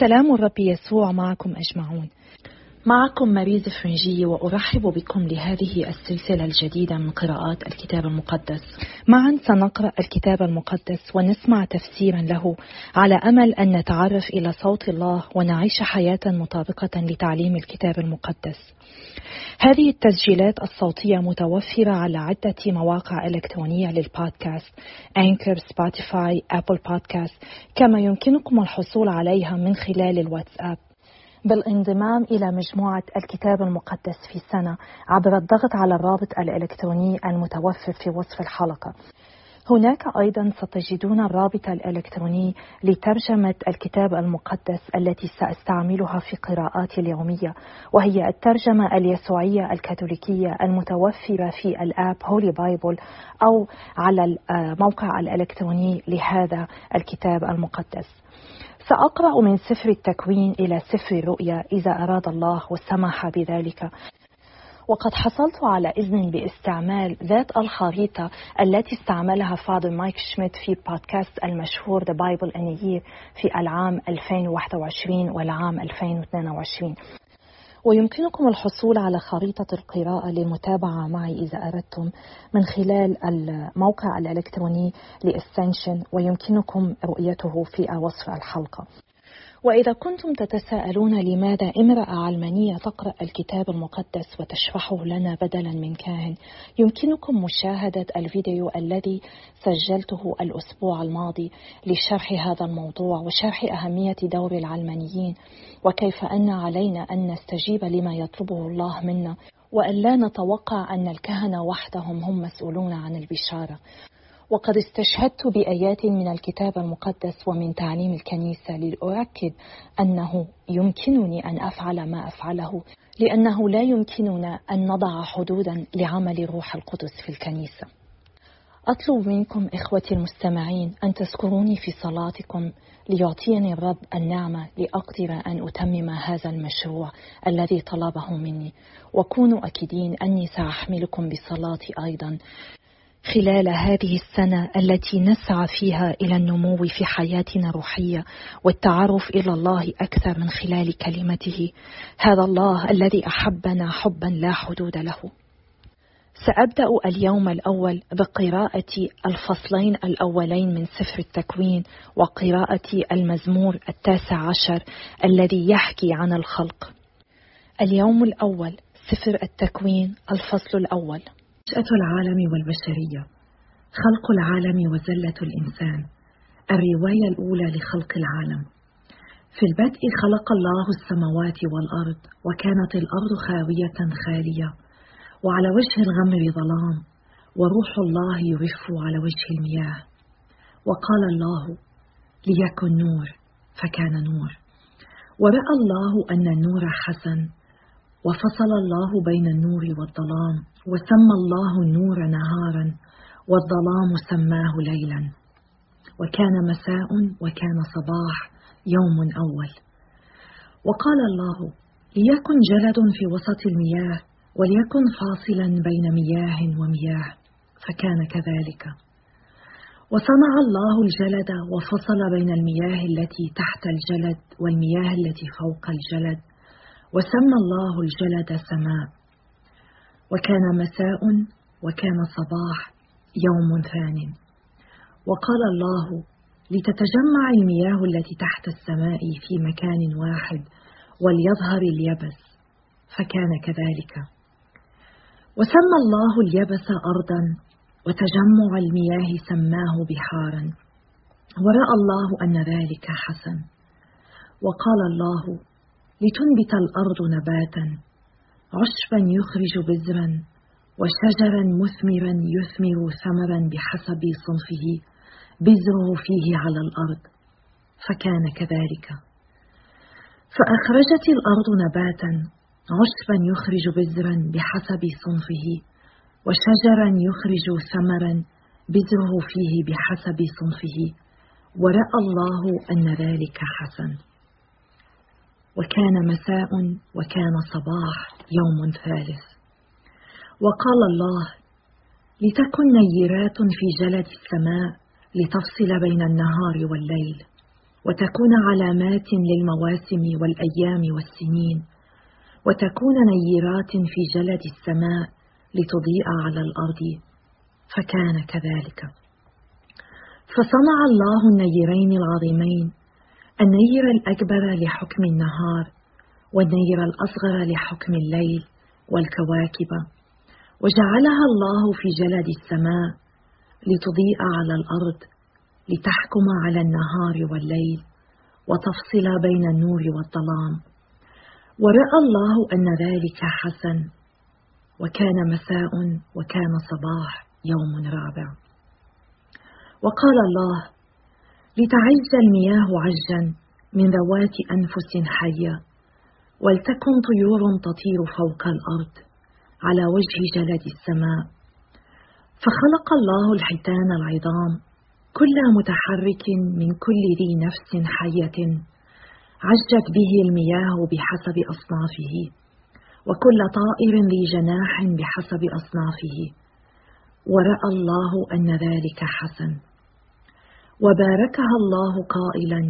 سلام الرب يسوع معكم أجمعون. معكم ماريز فرنجي وأرحب بكم لهذه السلسلة الجديدة من قراءات الكتاب المقدس. معا سنقرأ الكتاب المقدس ونسمع تفسيرا له على أمل أن نتعرف إلى صوت الله ونعيش حياة مطابقة لتعليم الكتاب المقدس. هذه التسجيلات الصوتية متوفرة على عدة مواقع إلكترونية للبودكاست Anchor، Spotify، Apple Podcast كما يمكنكم الحصول عليها من خلال الواتساب. بالانضمام إلى مجموعة الكتاب المقدس في سنة عبر الضغط على الرابط الإلكتروني المتوفر في وصف الحلقة. هناك أيضا ستجدون الرابط الإلكتروني لترجمة الكتاب المقدس التي سأستعملها في قراءاتي اليومية وهي الترجمة اليسوعية الكاثوليكية المتوفرة في ال app Holy Bible أو على الموقع الإلكتروني لهذا الكتاب المقدس. سأقرأ من سفر التكوين إلى سفر الرؤيا إذا أراد الله وسمح بذلك. وقد حصلت على إذن باستعمال ذات الخريطة التي استعملها فادر مايك شميت في بودكاست المشهور The Bible in a Year في العام 2021 والعام 2022 ويمكنكم الحصول على خريطة القراءة للمتابعة معي إذا أردتم من خلال الموقع الإلكتروني لإسنشن ويمكنكم رؤيته في وصف الحلقة. وإذا كنتم تتساءلون لماذا امرأة علمانية تقرأ الكتاب المقدس وتشرحه لنا بدلا من كاهن يمكنكم مشاهدة الفيديو الذي سجلته الأسبوع الماضي لشرح هذا الموضوع وشرح أهمية دور العلمانيين وكيف أن علينا أن نستجيب لما يطلبه الله منا وأن لا نتوقع أن الكهنة وحدهم هم مسؤولون عن البشارة. وقد استشهدت بآيات من الكتاب المقدس ومن تعليم الكنيسة لأؤكد أنه يمكنني أن أفعل ما أفعله لأنه لا يمكننا أن نضع حدودا لعمل الروح القدس في الكنيسة. أطلب منكم إخوتي المستمعين أن تذكروني في صلاتكم ليعطيني الرب النعمة لأقدر أن أتمم هذا المشروع الذي طلبه مني وكونوا أكيدين أني سأحملكم بصلاتي أيضا خلال هذه السنة التي نسعى فيها إلى النمو في حياتنا الروحية والتعرف إلى الله أكثر من خلال كلمته. هذا الله الذي أحبنا حبا لا حدود له. سأبدأ اليوم الأول بقراءة الفصلين الأولين من سفر التكوين وقراءة المزمور التاسع عشر الذي يحكي عن الخلق. اليوم الأول سفر التكوين الفصل الأول. نشأة العالم والبشرية خلق العالم وزلة الإنسان الرواية الأولى لخلق العالم. في البدء خلق الله السماوات والأرض وكانت الأرض خاوية خالية وعلى وجه الغمر ظلام وروح الله يرف على وجه المياه. وقال الله ليكن نور فكان نور. ورأى الله أن النور حسن وفصل الله بين النور والظلام. وسمى الله النور نهارا والظلام سماه ليلا. وكان مساء وكان صباح يوم أول. وقال الله ليكن جلد في وسط المياه وليكن فاصلا بين مياه ومياه. فكان كذلك. وصنع الله الجلد وفصل بين المياه التي تحت الجلد والمياه التي فوق الجلد. وسمى الله الجلد سماء. وكان مساء وكان صباح يوم ثان. وقال الله لتتجمع المياه التي تحت السماء في مكان واحد وليظهر اليبس. فكان كذلك. وسمى الله اليبس ارضا وتجمع المياه سماه بحارا. ورأى الله أن ذلك حسن. وقال الله لتنبت الأرض نباتا عشبا يخرج بذرا وشجرا مثمرا يثمر ثمرا بحسب صنفه بذره فيه على الأرض. فكان كذلك. فأخرجت الأرض نباتا عشبا يخرج بذرا بحسب صنفه وشجرا يخرج ثمرا بذره فيه بحسب صنفه. ورأى الله أن ذلك حسن. وكان مساء وكان صباح يوم ثالث. وقال الله لتكن نيرات في جلد السماء لتفصل بين النهار والليل وتكون علامات للمواسم والأيام والسنين وتكون نيرات في جلد السماء لتضيء على الأرض. فكان كذلك. فصنع الله النيرين العظيمين النير الأكبر لحكم النهار والنير الأصغر لحكم الليل والكواكب. وجعلها الله في جلد السماء لتضيء على الأرض لتحكم على النهار والليل وتفصل بين النور والظلام. ورأى الله أن ذلك حسن وكان مساء وكان صباح يوم رابع. وقال الله لتعج المياه عجا من ذوات أنفس حية ولتكن طيور تطير فوق الأرض على وجه جلد السماء. فخلق الله الحيتان العظام كل متحرك من كل ذي نفس حية عجت به المياه بحسب أصنافه وكل طائر ذي جناح بحسب أصنافه. ورأى الله أن ذلك حسن. وباركها الله قائلا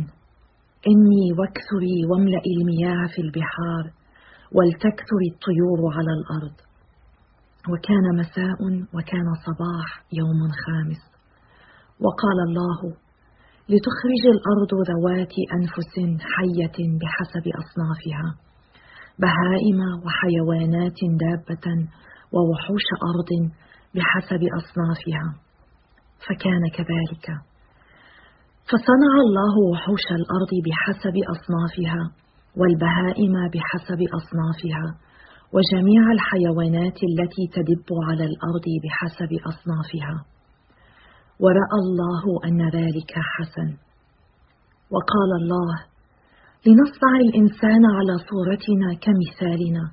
إني واكثري واملئي المياه في البحار ولتكثر الطيور على الأرض. وكان مساء وكان صباح يوم خامس. وقال الله لتخرج الأرض ذوات أنفس حية بحسب أصنافها بهائم وحيوانات دابة ووحوش أرض بحسب أصنافها. فكان كذلك. فصنع الله وحوش الأرض بحسب أصنافها والبهائم بحسب أصنافها وجميع الحيوانات التي تدب على الأرض بحسب أصنافها. ورأى الله أن ذلك حسن. وقال الله لنصنع الإنسان على صورتنا كمثالنا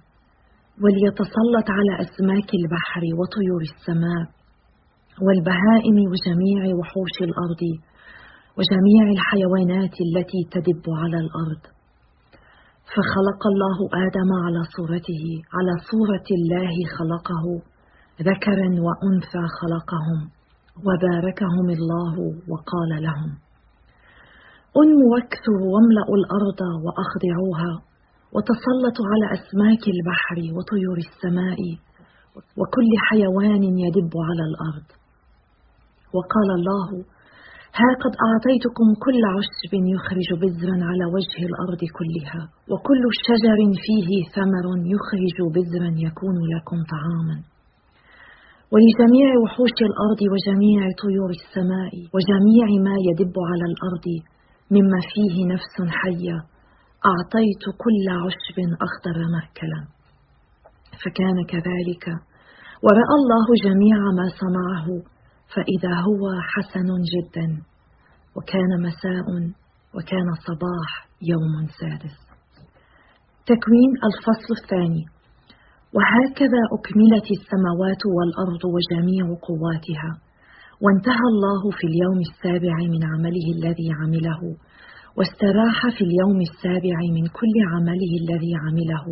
وليتسلط على أسماك البحر وطيور السماء والبهائم وجميع وحوش الأرض وجميع الحيوانات التي تدب على الأرض. فخلق الله آدم على صورته على صورة الله خلقه ذكرا وأنثى خلقهم وباركهم الله وقال لهم انموا واكثروا واملأوا الأرض وأخضعوها وتسلطوا على أسماك البحر وطيور السماء وكل حيوان يدب على الأرض. وقال الله ها قد أعطيتكم كل عشب يخرج بذرا على وجه الأرض كلها وكل شجر فيه ثمر يخرج بذرا يكون لكم طعاما؟ ولجميع وحوش الأرض وجميع طيور السماء وجميع ما يدب على الأرض مما فيه نفس حية أعطيت كل عشب أخضر مأكلا. فكان كذلك ورأى الله جميع ما صنعه. فإذا هو حسن جدا وكان مساء وكان صباح يوم سادس. تكوين الفصل الثاني. وهكذا أكملت السماوات والأرض وجميع قواتها. وانتهى الله في اليوم السابع من عمله الذي عمله واستراح في اليوم السابع من كل عمله الذي عمله.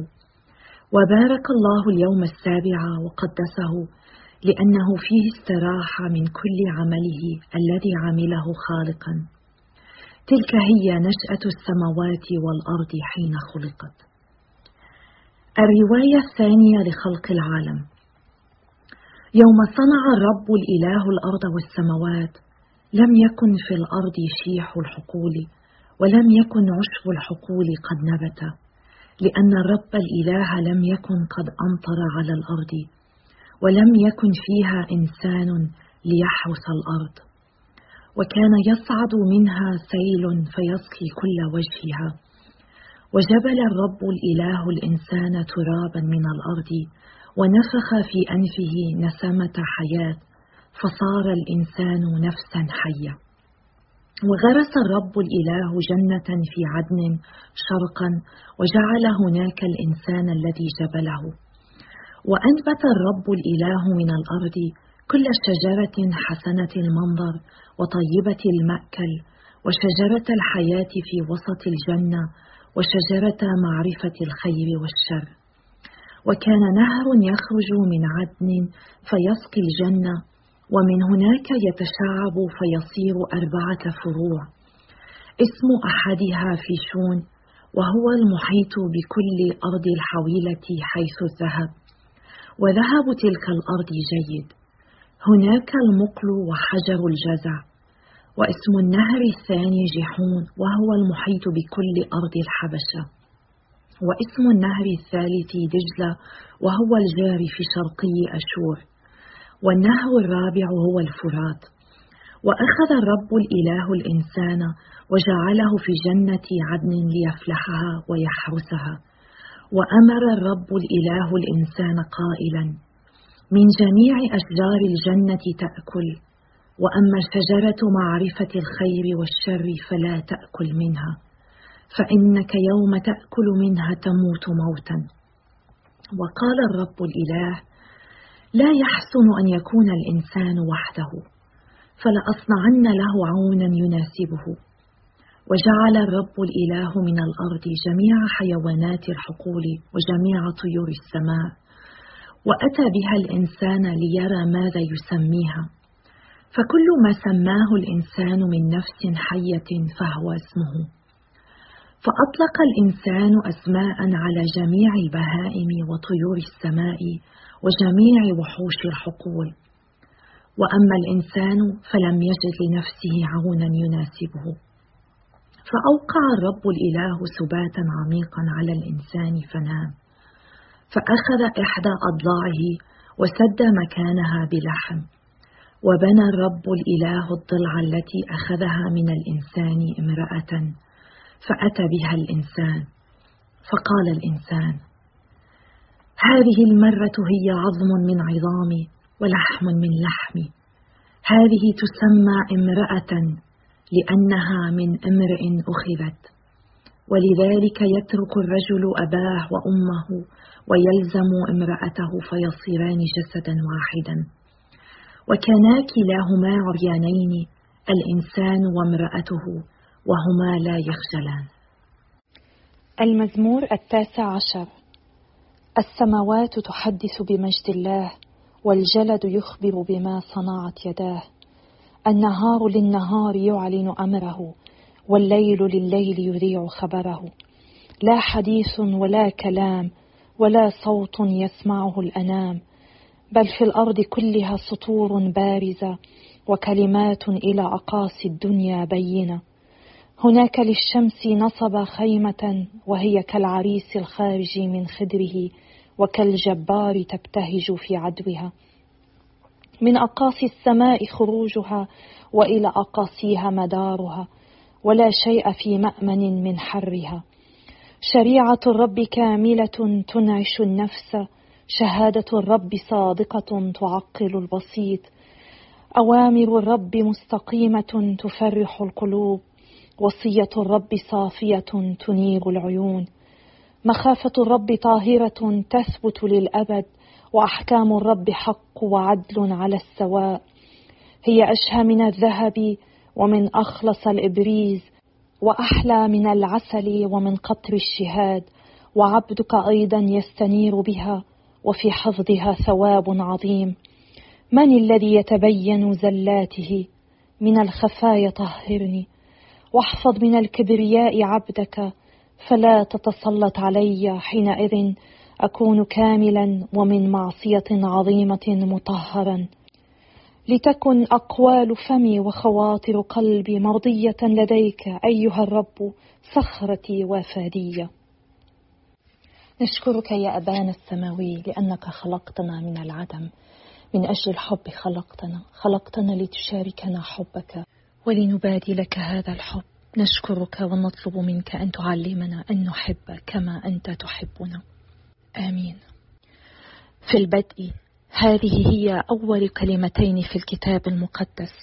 وبارك الله اليوم السابع وقدسه لأنه فيه استراح من كل عمله الذي عمله خالقا. تلك هي نشأة السماوات والأرض حين خلقت. الرواية الثانية لخلق العالم. يوم صنع الرب الإله الأرض والسماوات لم يكن في الأرض شيح الحقول ولم يكن عشب الحقول قد نبت لأن الرب الإله لم يكن قد أمطر على الأرض. ولم يكن فيها إنسان ليحرس الأرض. وكان يصعد منها سيل فيسقي كل وجهها. وجبل الرب الإله الإنسان ترابا من الأرض ونفخ في أنفه نسمة حياة فصار الإنسان نفسا حية. وغرس الرب الإله جنة في عدن شرقا وجعل هناك الإنسان الذي جبله. وأنبت الرب الإله من الأرض كل شجرة حسنة المنظر وطيبة المأكل وشجرة الحياة في وسط الجنة وشجرة معرفة الخير والشر. وكان نهر يخرج من عدن فيسقي الجنة ومن هناك يتشعب فيصير أربعة فروع. اسم أحدها فيشون وهو المحيط بكل أرض الحويلة حيث الذهب وذهب تلك الأرض جيد. هناك المقل وحجر الجزع واسم النهر الثاني جحون وهو المحيط بكل أرض الحبشة. واسم النهر الثالث دجلة وهو الجاري في شرقي أشور. والنهر الرابع هو الفرات. وأخذ الرب الإله الإنسان وجعله في جنة عدن ليفلحها ويحرسها. وأمر الرب الإله الإنسان قائلا من جميع أشجار الجنة تأكل وأما شجرة معرفة الخير والشر فلا تأكل منها فإنك يوم تأكل منها تموت موتا. وقال الرب الإله لا يحسن أن يكون الإنسان وحده فلأصنعن له عونا يناسبه. وجعل الرب الإله من الأرض جميع حيوانات الحقول وجميع طيور السماء وأتى بها الإنسان ليرى ماذا يسميها. فكل ما سماه الإنسان من نفس حية فهو اسمه. فأطلق الإنسان أسماء على جميع البهائم وطيور السماء وجميع وحوش الحقول. وأما الإنسان فلم يجد لنفسه عونا يناسبه. فأوقع الرب الإله سباتا عميقا على الإنسان فنام. فأخذ إحدى أضلاعه وسد مكانها بلحم. وبنى الرب الإله الضلع التي أخذها من الإنسان امرأة. فأتى بها الإنسان. فقال الإنسان هذه المرة هي عظم من عظامي ولحم من لحمي. هذه تسمى امرأة. لأنها من امرئ أخذت. ولذلك يترك الرجل أباه وأمه ويلزم امرأته فيصيران جسدا واحدا. وكانا كلاهما عريانين الإنسان وامرأته وهما لا يخجلان. المزمور التاسع عشر. السماوات تحدث بمجد الله والجلد يخبر بما صنعت يداه. النهار للنهار يعلن أمره والليل لليل يذيع خبره. لا حديث ولا كلام ولا صوت يسمعه الأنام بل في الأرض كلها سطور بارزة وكلمات إلى أقاصي الدنيا بينة. هناك للشمس نصب خيمة وهي كالعريس الخارج من خدره وكالجبار تبتهج في عدوها. من أقاصي السماء خروجها وإلى أقاصيها مدارها ولا شيء في مأمن من حرها. شريعة الرب كاملة تنعش النفس شهادة الرب صادقة تعقل البسيط. أوامر الرب مستقيمة تفرح القلوب وصية الرب صافية تنير العيون. مخافة الرب طاهرة تثبت للأبد وأحكام الرب حق وعدل على السواء. هي أشهى من الذهب ومن أخلص الإبريز وأحلى من العسل ومن قطر الشهاد. وعبدك أيضا يستنير بها وفي حفظها ثواب عظيم. من الذي يتبين زلاته؟ من الخفايا طهرني. واحفظ من الكبرياء عبدك فلا تتسلط علي حينئذ. أكون كاملا ومن معصية عظيمة مطهرا. لتكن أقوال فمي وخواطر قلبي مرضية لديك أيها الرب صخرتي وفاديه نشكرك يا أبانا السماوي لأنك خلقتنا من العدم. من أجل الحب خلقتنا خلقتنا لتشاركنا حبك. ولنبادي لك هذا الحب. نشكرك ونطلب منك أن تعلمنا أن نحب كما أنت تحبنا. آمين. في البدء هذه هي أول كلمتين في الكتاب المقدس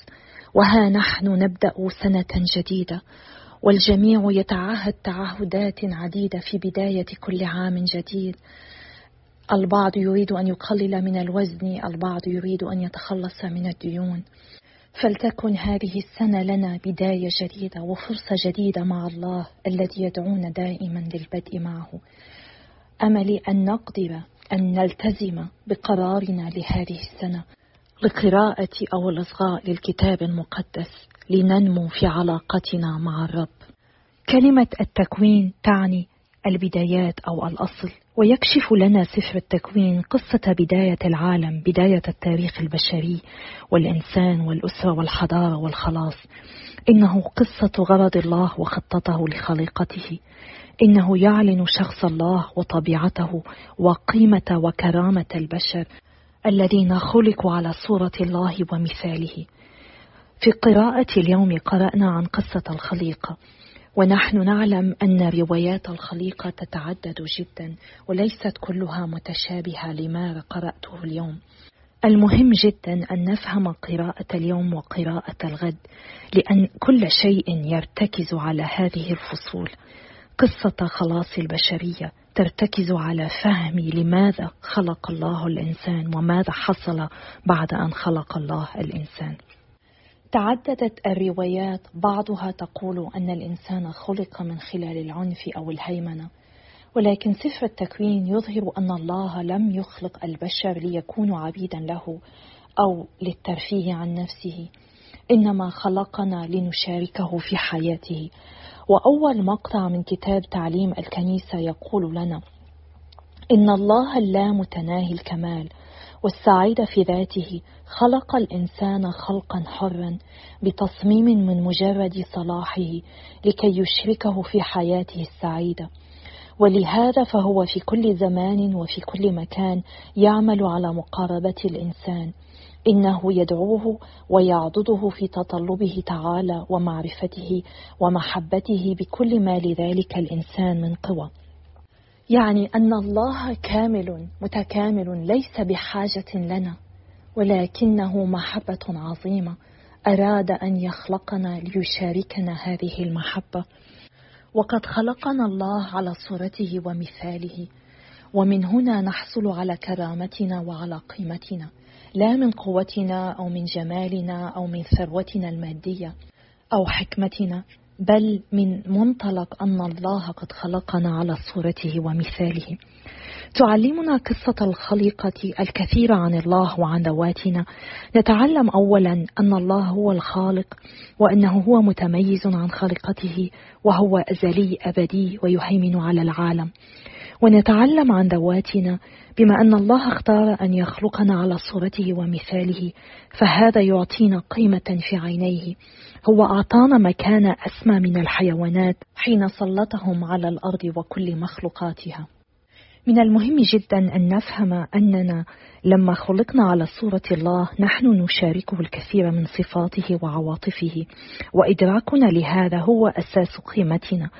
وها نحن نبدأ سنة جديدة والجميع يتعهد تعهدات عديدة في بداية كل عام جديد. البعض يريد أن يقلل من الوزن البعض يريد أن يتخلص من الديون. فلتكن هذه السنة لنا بداية جديدة وفرصة جديدة مع الله الذي يدعونا دائما للبدء معه. املي أن نقدر أن نلتزم بقرارنا لهذه السنة. لقراءة أو الإصغاء للكتاب المقدس لننمو في علاقتنا مع الرب. كلمة التكوين تعني البدايات أو الأصل ويكشف لنا سفر التكوين قصة بداية العالم بداية التاريخ البشري والإنسان والأسرة والحضارة والخلاص. إنه قصة غرض الله وخطته لخليقته. إنه يعلن شخص الله وطبيعته وقيمة وكرامة البشر الذين خلقوا على صورة الله ومثاله. في قراءة اليوم قرأنا عن قصة الخليقة ونحن نعلم أن روايات الخليقة تتعدد جدا وليست كلها متشابهة لما قرأته اليوم. المهم جدا أن نفهم قراءة اليوم وقراءة الغد لأن كل شيء يرتكز على هذه الفصول. قصة خلاص البشرية ترتكز على فهم لماذا خلق الله الإنسان وماذا حصل بعد أن خلق الله الإنسان. تعددت الروايات بعضها تقول أن الإنسان خلق من خلال العنف أو الهيمنة ولكن سفر التكوين يظهر أن الله لم يخلق البشر ليكونوا عبيدا له أو للترفيه عن نفسه. إنما خلقنا لنشاركه في حياته. وأول مقطع من كتاب تعليم الكنيسة يقول لنا إن الله اللامتناهي الكمال والسعيد في ذاته خلق الإنسان خلقا حرا بتصميم من مجرد صلاحه لكي يشركه في حياته السعيدة. ولهذا فهو في كل زمان وفي كل مكان يعمل على مقاربة الإنسان. إنه يدعوه ويعضده في تطلبه تعالى ومعرفته ومحبته بكل ما لذلك الإنسان من قوى. يعني أن الله كامل متكامل ليس بحاجة لنا ولكنه محبة عظيمة. أراد أن يخلقنا ليشاركنا هذه المحبة. وقد خلقنا الله على صورته ومثاله. ومن هنا نحصل على كرامتنا وعلى قيمتنا. لا من قوتنا أو من جمالنا أو من ثروتنا المادية أو حكمتنا بل من منطلق أن الله قد خلقنا على صورته ومثاله. تعلمنا قصة الخليقة الكثير عن الله وعن ذواتنا. نتعلم أولا أن الله هو الخالق وأنه هو متميز عن خلقته وهو أزلي أبدي ويهيمن على العالم. ونتعلم عن ذواتنا بما أن الله اختار أن يخلقنا على صورته ومثاله فهذا يعطينا قيمة في عينيه. هو أعطانا مكانة أسمى من الحيوانات حين سلطهم على الأرض وكل مخلوقاتها. من المهم جدا أن نفهم أننا لما خلقنا على صورة الله نحن نشاركه الكثير من صفاته وعواطفه وإدراكنا لهذا هو أساس قيمتنا.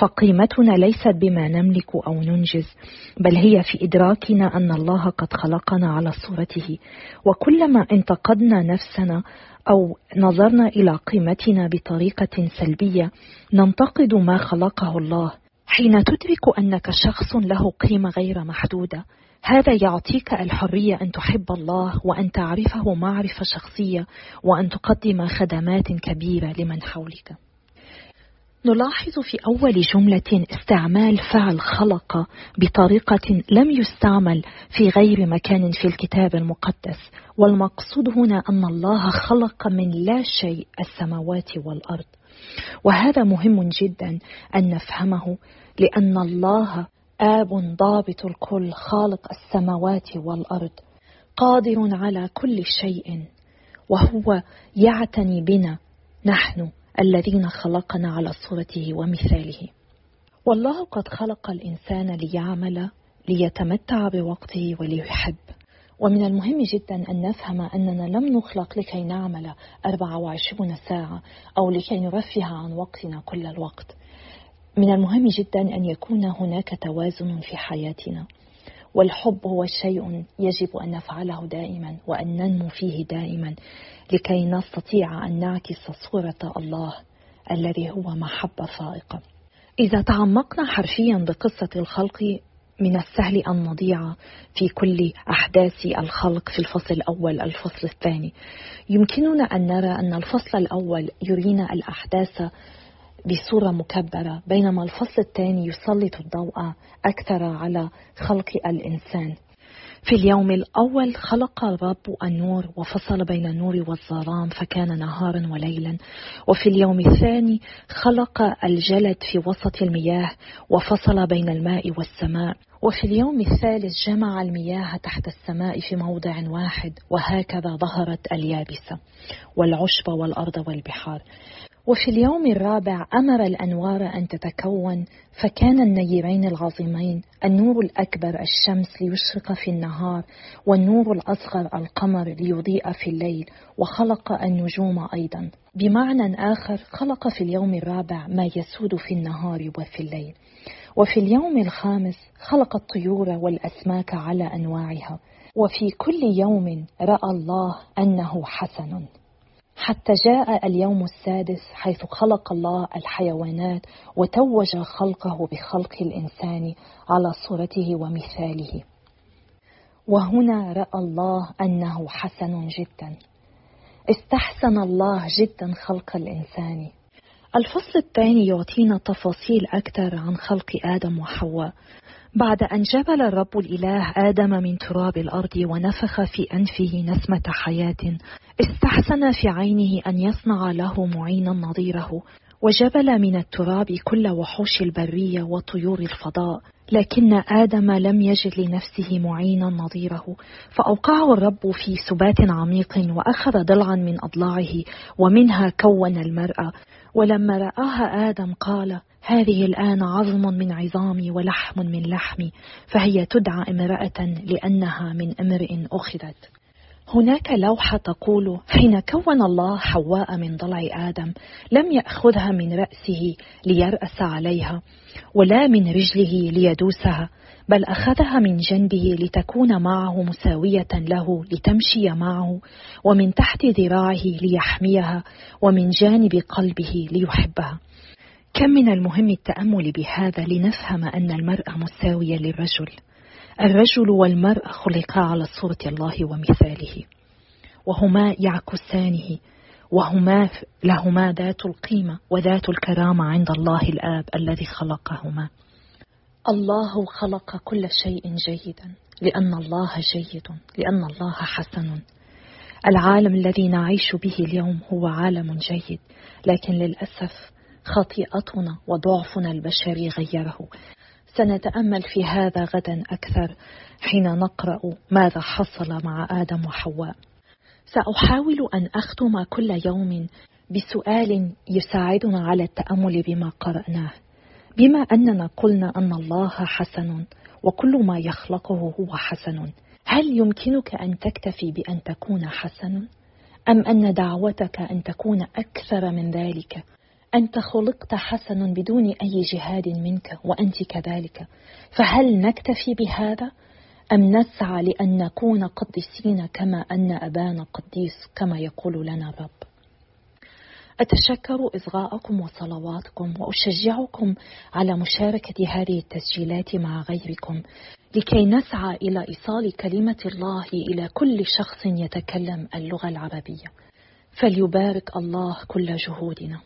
فقيمتنا ليست بما نملك أو ننجز بل هي في إدراكنا أن الله قد خلقنا على صورته. وكلما انتقدنا نفسنا أو نظرنا إلى قيمتنا بطريقة سلبية ننتقد ما خلقه الله. حين تدرك أنك شخص له قيمة غير محدودة هذا يعطيك الحرية أن تحب الله وأن تعرفه معرفة شخصية وأن تقدم خدمات كبيرة لمن حولك. نلاحظ في أول جملة استعمال فعل خلق بطريقة لم يستعمل في غير مكان في الكتاب المقدس والمقصود هنا أن الله خلق من لا شيء السماوات والأرض. وهذا مهم جدا أن نفهمه لأن الله آب ضابط الكل خالق السماوات والأرض قادر على كل شيء وهو يعتني بنا نحن الذين خلقنا على صورته ومثاله. والله قد خلق الإنسان ليعمل ليتمتع بوقته وليحب. ومن المهم جدا أن نفهم أننا لم نخلق لكي نعمل 24 ساعة أو لكي نرفه عن وقتنا كل الوقت. من المهم جدا أن يكون هناك توازن في حياتنا والحب هو شيء يجب أن نفعله دائما وأن ننمو فيه دائما لكي نستطيع أن نعكس صورة الله الذي هو محبة فائقة. إذا تعمقنا حرفيا بقصة الخلق من السهل أن نضيع في كل أحداث الخلق في الفصل الأول الفصل الثاني. يمكننا أن نرى أن الفصل الأول يرينا الأحداث بصورة مكبرة بينما الفصل الثاني يسلط الضوء أكثر على خلق الإنسان. في اليوم الأول خلق الرب النور وفصل بين النور والظلام فكان نهارا وليلا. وفي اليوم الثاني خلق الجلد في وسط المياه وفصل بين الماء والسماء. وفي اليوم الثالث جمع المياه تحت السماء في موضع واحد وهكذا ظهرت اليابسة والعشب والأرض والبحار. وفي اليوم الرابع أمر الأنوار أن تتكون فكان النيرين العظيمين النور الأكبر الشمس ليشرق في النهار والنور الأصغر القمر ليضيء في الليل وخلق النجوم أيضا. بمعنى آخر خلق في اليوم الرابع ما يسود في النهار وفي الليل. وفي اليوم الخامس خلق الطيور والأسماك على أنواعها. وفي كل يوم رأى الله أنه حسن. حتى جاء اليوم السادس حيث خلق الله الحيوانات وتوج خلقه بخلق الإنسان على صورته ومثاله. وهنا رأى الله أنه حسن جدا. استحسن الله جدا خلق الإنسان. الفصل الثاني يعطينا تفاصيل أكثر عن خلق آدم وحواء. بعد أن جبل الرب الإله آدم من تراب الأرض ونفخ في أنفه نسمة حياة استحسن في عينه أن يصنع له معينا نظيره. وجبل من التراب كل وحوش البرية وطيور الفضاء لكن آدم لم يجد لنفسه معينا نظيره فأوقعه الرب في سبات عميق وأخذ ضلعا من أضلاعه ومنها كون المرأة. ولما رآها آدم قال هذه الآن عظم من عظامي ولحم من لحمي فهي تدعى امرأة لأنها من امرئ أخذت. هناك لوحة تقول حين كون الله حواء من ضلع آدم لم يأخذها من رأسه ليرأس عليها ولا من رجله ليدوسها بل أخذها من جنبه لتكون معه مساوية له لتمشي معه ومن تحت ذراعه ليحميها ومن جانب قلبه ليحبها. كم من المهم التأمل بهذا لنفهم أن المرأة مساوية للرجل. الرجل والمرأة خلقا على صورة الله ومثاله. وهما يعكسانه وهما لهما ذات القيمة وذات الكرامة عند الله الآب الذي خلقهما. الله خلق كل شيء جيدا لأن الله جيد لأن الله حسن. العالم الذي نعيش به اليوم هو عالم جيد لكن للأسف خطيئتنا وضعفنا البشري غيره. سنتأمل في هذا غدا أكثر حين نقرأ ماذا حصل مع آدم وحواء. سأحاول أن أختم كل يوم بسؤال يساعدنا على التأمل بما قرأناه. بما أننا قلنا أن الله حسن وكل ما يخلقه هو حسن هل يمكنك أن تكتفي بأن تكون حسن؟ أم أن دعوتك أن تكون أكثر من ذلك؟ أنت خلقت حسنا بدون أي جهاد منك وأنت كذلك. فهل نكتفي بهذا؟ أم نسعى لأن نكون قديسين كما أن أبانا قديس كما يقول لنا الرب أتشكر إصغاءكم وصلواتكم وأشجعكم على مشاركة هذه التسجيلات مع غيركم لكي نسعى إلى إيصال كلمة الله إلى كل شخص يتكلم اللغة العربية. فليبارك الله كل جهودنا.